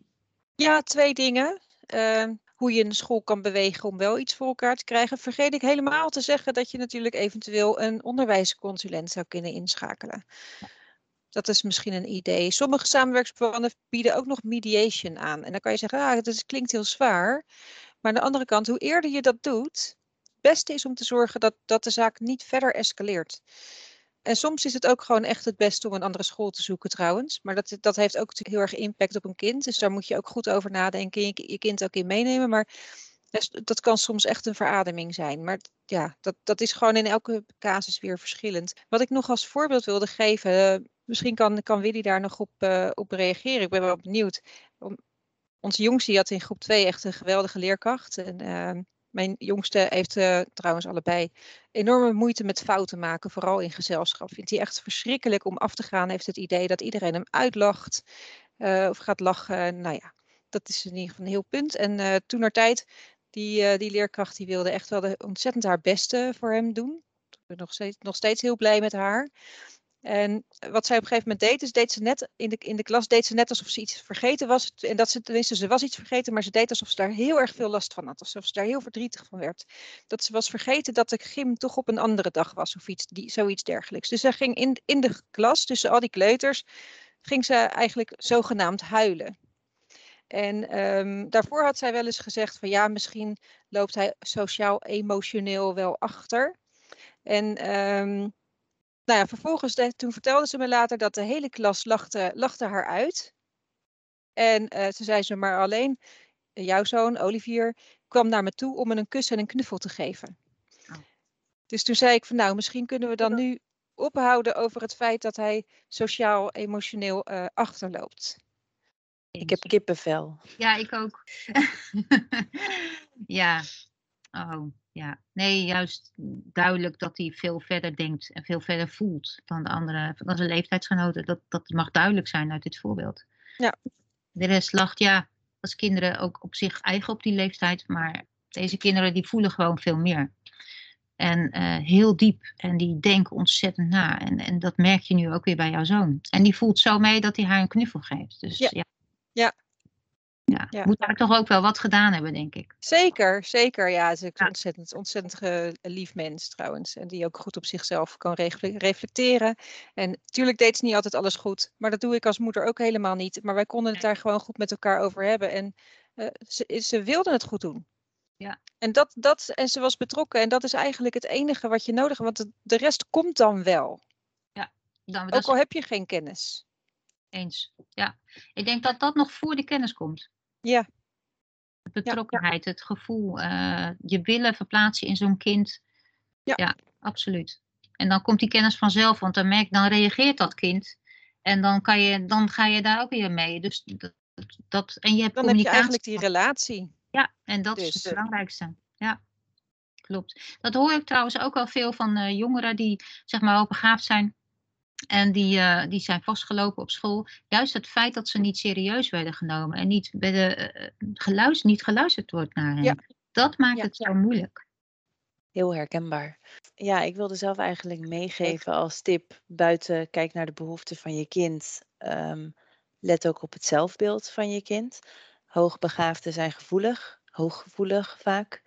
Ja, twee dingen. Ehm, hoe je een school kan bewegen om wel iets voor elkaar te krijgen. Vergeet ik helemaal te zeggen dat je natuurlijk eventueel een onderwijsconsulent zou kunnen inschakelen. Dat is misschien een idee. Sommige samenwerksplannen bieden ook nog mediation aan. En dan kan je zeggen, ah, dat klinkt heel zwaar. Maar aan de andere kant, hoe eerder je dat doet, het beste is om te zorgen dat, dat de zaak niet verder escaleert. En soms is het ook gewoon echt het beste om een andere school te zoeken trouwens. Maar dat, dat heeft ook heel erg impact op een kind. Dus daar moet je ook goed over nadenken. Je, je kind ook in meenemen. Maar dat kan soms echt een verademing zijn. Maar ja, dat, dat is gewoon in elke casus weer verschillend. Wat ik nog als voorbeeld wilde geven. Misschien kan, kan Willy daar nog op, uh, op reageren. Ik ben wel benieuwd. Onze jongste had in groep 2 echt een geweldige leerkracht. En uh, mijn jongste heeft uh, trouwens allebei enorme moeite met fouten maken, vooral in gezelschap. Vindt hij echt verschrikkelijk om af te gaan. Heeft het idee dat iedereen hem uitlacht uh, of gaat lachen. Nou ja, dat is in ieder geval een heel punt. En uh, toen naar tijd, die, die leerkracht die wilde echt wel de, ontzettend haar beste voor hem doen. Ik ben nog steeds, nog steeds heel blij met haar. En wat zij op een gegeven moment deed, is deed ze net in de, in de klas deed ze net alsof ze iets vergeten was. En dat ze tenminste, ze was iets vergeten, maar ze deed alsof ze daar heel erg veel last van had. Alsof ze daar heel verdrietig van werd. Dat ze was vergeten dat de gym toch op een andere dag was of iets, die, zoiets dergelijks. Dus ze ging in, in de klas, tussen al die kleuters, ging ze eigenlijk zogenaamd huilen. En um, daarvoor had zij wel eens gezegd van ja, misschien loopt hij sociaal-emotioneel wel achter. En um, nou ja, vervolgens, toen vertelde ze me later dat de hele klas lachte, lachte haar uit. En uh, toen zei ze maar alleen, eh, jouw zoon, Olivier, kwam naar me toe om me een kus en een knuffel te geven. Oh. Dus toen zei ik van nou, misschien kunnen we dan nu ophouden over het feit dat hij sociaal-emotioneel uh, achterloopt. Ik heb kippenvel. Ja, ik ook. ja. Oh ja. Nee, juist duidelijk dat hij veel verder denkt en veel verder voelt dan de andere, dan zijn leeftijdsgenoten. Dat, dat mag duidelijk zijn uit dit voorbeeld. Ja. De rest lacht, ja, als kinderen ook op zich eigen op die leeftijd, maar deze kinderen die voelen gewoon veel meer. En uh, heel diep. En die denken ontzettend na. En, en dat merk je nu ook weer bij jouw zoon. En die voelt zo mee dat hij haar een knuffel geeft. Dus ja. ja. ja ja, ja. moet daar toch ook wel wat gedaan hebben, denk ik. Zeker, zeker. Ja, het is een ontzettend, ontzettend lief mens trouwens. En die ook goed op zichzelf kan reflecteren. En natuurlijk deed ze niet altijd alles goed. Maar dat doe ik als moeder ook helemaal niet. Maar wij konden het daar gewoon goed met elkaar over hebben. En uh, ze, ze wilden het goed doen. Ja. En, dat, dat, en ze was betrokken. En dat is eigenlijk het enige wat je nodig hebt. Want de, rest komt dan wel. Ja, dan, ook al heb je geen kennis. Eens, ja. Ik denk dat dat nog voor de kennis komt. Ja. De betrokkenheid, het gevoel, uh, je willen verplaatsen in zo'n kind. Ja. ja, absoluut. En dan komt die kennis vanzelf, want dan, merk, dan reageert dat kind. En dan, kan je, dan ga je daar ook weer mee. Dus dat, en je hebt Dan heb je communicatie. eigenlijk die relatie. Ja, en dat is Dus. het belangrijkste. Ja, klopt. Dat hoor ik trouwens ook al veel van eh, jongeren die zeg maar hoogbegaafd zijn. En die, eh, die zijn vastgelopen op school. Juist het feit dat ze niet serieus werden genomen en niet, werden, eh, geluisterd, niet geluisterd wordt naar hen. Ja. Dat maakt Ja. het zo moeilijk. Heel herkenbaar. Ja, ik wilde zelf eigenlijk meegeven als tip buiten kijk naar de behoeften van je kind. ehm, let ook op het zelfbeeld van je kind. Hoogbegaafden zijn gevoelig, hooggevoelig vaak.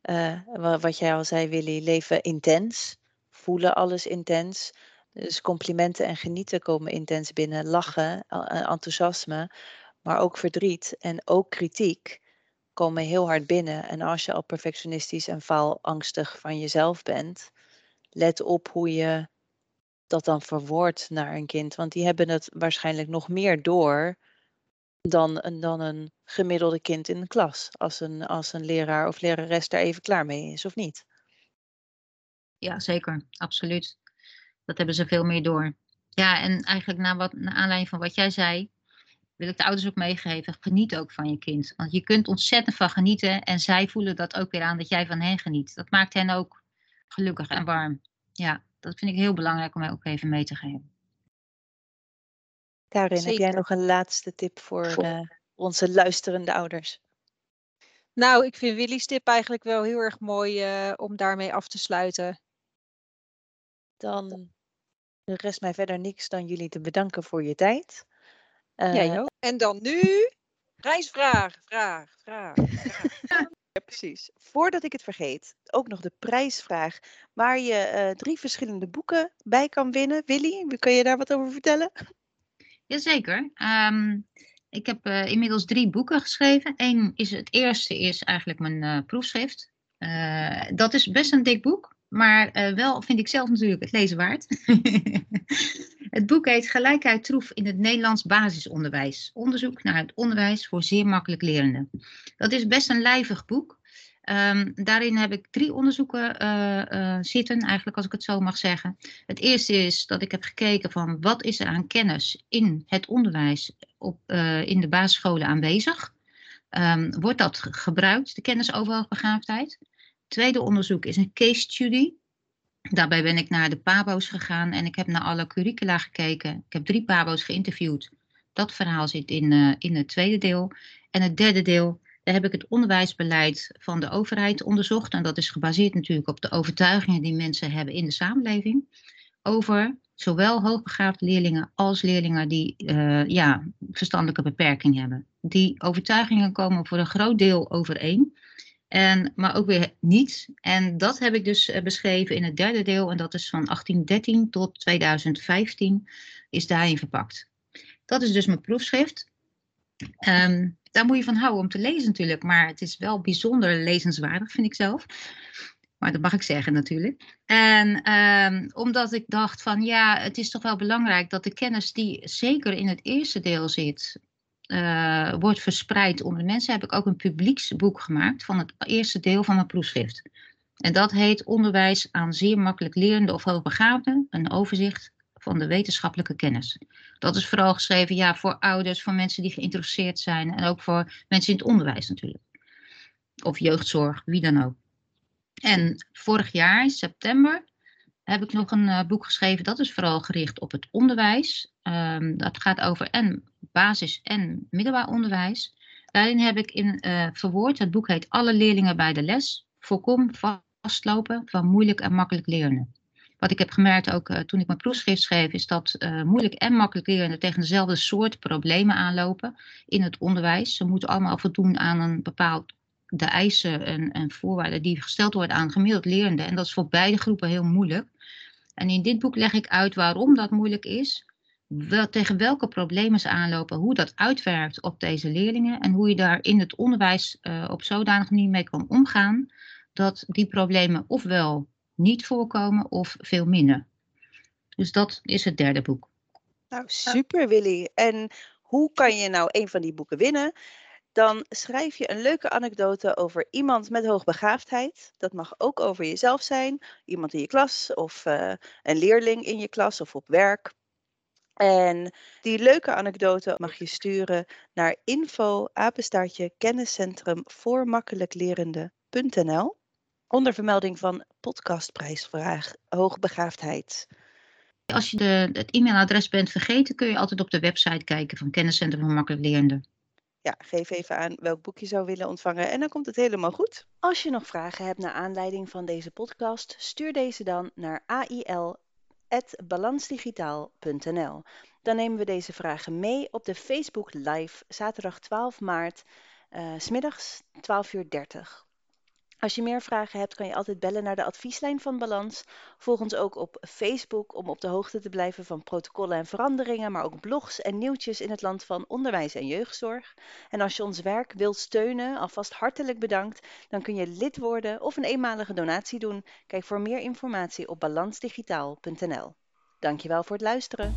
Eh, wa- wat jij al zei, Willy, leven intens, voelen alles intens. Dus complimenten en genieten komen intens binnen, lachen, enthousiasme, maar ook verdriet en ook kritiek komen heel hard binnen. En als je al perfectionistisch en faalangstig van jezelf bent, let op hoe je dat dan verwoordt naar een kind. Want die hebben het waarschijnlijk nog meer door dan een, dan een gemiddelde kind in de klas. Als een, als een leraar of lerares daar even klaar mee is, of niet? Ja, zeker. Absoluut. Dat hebben ze veel meer door. Ja, en eigenlijk na wat, naar aanleiding van wat jij zei, wil ik de ouders ook meegeven. Geniet ook van je kind. Want je kunt ontzettend van genieten en zij voelen dat ook weer aan dat jij van hen geniet. Dat maakt hen ook gelukkig en warm. Ja, dat vind ik heel belangrijk om ook even mee te geven. Karin, heb jij nog een laatste tip voor eh, onze luisterende ouders? Nou, ik vind Willy's tip eigenlijk wel heel erg mooi eh, om daarmee af te sluiten. Dan rest mij verder niks dan jullie te bedanken voor je tijd. Eh, Jij ook. En dan nu, prijsvraag, vraag, vraag. Ja, precies. Voordat ik het vergeet, ook nog de prijsvraag. Waar je eh, drie verschillende boeken bij kan winnen. Willy, kun je daar wat over vertellen? Jazeker. Ehm ik heb eh, inmiddels drie boeken geschreven. Eén is het eerste is eigenlijk mijn eh, proefschrift. Eh, dat is best een dik boek, maar eh, wel vind ik zelf natuurlijk het lezen waard. het boek heet Gelijkheid troef in het Nederlands basisonderwijs. Onderzoek naar het onderwijs voor zeer makkelijk lerenden. Dat is best een lijvig boek. Ehm, daarin heb ik drie onderzoeken eh, eh, zitten, eigenlijk als ik het zo mag zeggen. Het eerste is dat ik heb gekeken van wat is er aan kennis in het onderwijs op, in de basisscholen aanwezig. Ehm, wordt dat ge- gebruikt, de kennis over hoogbegaafdheid? Tweede onderzoek is een case study. Daarbij ben ik naar de PABO's gegaan en ik heb naar alle curricula gekeken. Ik heb drie PABO's geïnterviewd. Dat verhaal zit in, eh, in het tweede deel. En het derde deel, daar heb ik het onderwijsbeleid van de overheid onderzocht. En dat is gebaseerd natuurlijk op de overtuigingen die mensen hebben in de samenleving. Over zowel hoogbegaafde leerlingen als leerlingen die eh, ja, verstandelijke beperking hebben. Die overtuigingen komen voor een groot deel overeen. En, maar ook weer niet. En dat heb ik dus eh, beschreven in het derde deel. En dat is van 1813 tot 2015 is daarin verpakt. Dat is dus mijn proefschrift. Ehm, daar moet je van houden om te lezen natuurlijk. Maar het is wel bijzonder lezenswaardig, vind ik zelf. Maar dat mag ik zeggen natuurlijk. En ehm, omdat ik dacht van ja, het is toch wel belangrijk dat de kennis die zeker in het eerste deel zit, eh, wordt verspreid onder de mensen, heb ik ook een publieksboek gemaakt van het eerste deel van mijn proefschrift. En dat heet Onderwijs aan zeer makkelijk lerende of hoogbegaafden, een overzicht van de wetenschappelijke kennis. Dat is vooral geschreven ja, voor ouders, voor mensen die geïnteresseerd zijn en ook voor mensen in het onderwijs natuurlijk. Of jeugdzorg, wie dan ook. En vorig jaar, in september, heb ik nog een eh, boek geschreven. Dat is vooral gericht op het onderwijs. Ehm, dat gaat over en basis- en middelbaar onderwijs. Daarin heb ik in eh, verwoord, het boek heet Alle leerlingen bij de les. Voorkom vastlopen van moeilijk en makkelijk leren. Wat ik heb gemerkt ook eh, toen ik mijn proefschrift schreef, is dat eh, moeilijk en makkelijk lerenden tegen dezelfde soort problemen aanlopen in het onderwijs. Ze moeten allemaal voldoen aan een bepaald de eisen en, en voorwaarden die gesteld worden aan gemiddeld lerenden. En dat is voor beide groepen heel moeilijk. En in dit boek leg ik uit waarom dat moeilijk is, tegen welke problemen ze aanlopen, hoe dat uitwerkt op deze leerlingen en hoe je daar in het onderwijs uh, op zodanige manier mee kan omgaan dat die problemen ofwel niet voorkomen of veel minder. Dus dat is het derde boek. Nou, super Willy. En hoe kan je nou een van die boeken winnen? Dan schrijf je een leuke anekdote over iemand met hoogbegaafdheid. Dat mag ook over jezelf zijn, iemand in je klas of uh, een leerling in je klas of op werk. En die leuke anekdote mag je sturen naar info apenstaartje kenniscentrum voor makkelijklerende.nl onder vermelding van podcastprijsvraag hoogbegaafdheid. Als je de, het e-mailadres bent vergeten, kun je altijd op de website kijken van Kenniscentrum voor Makkelijk Lerende. Ja, geef even aan welk boek je zou willen ontvangen en dan komt het helemaal goed. Als je nog vragen hebt naar aanleiding van deze podcast, stuur deze dan naar ail.balansdigitaal.nl. Dan nemen we deze vragen mee op de Facebook Live zaterdag 12 maart, uh, smiddags 12.30 uur. Als je meer vragen hebt, kan je altijd bellen naar de advieslijn van Balans. Volg ons ook op Facebook om op de hoogte te blijven van protocollen en veranderingen, maar ook blogs en nieuwtjes in het land van onderwijs en jeugdzorg. En als je ons werk wilt steunen, alvast hartelijk bedankt, dan kun je lid worden of een eenmalige donatie doen. Kijk voor meer informatie op balansdigitaal.nl. Dankjewel voor het luisteren.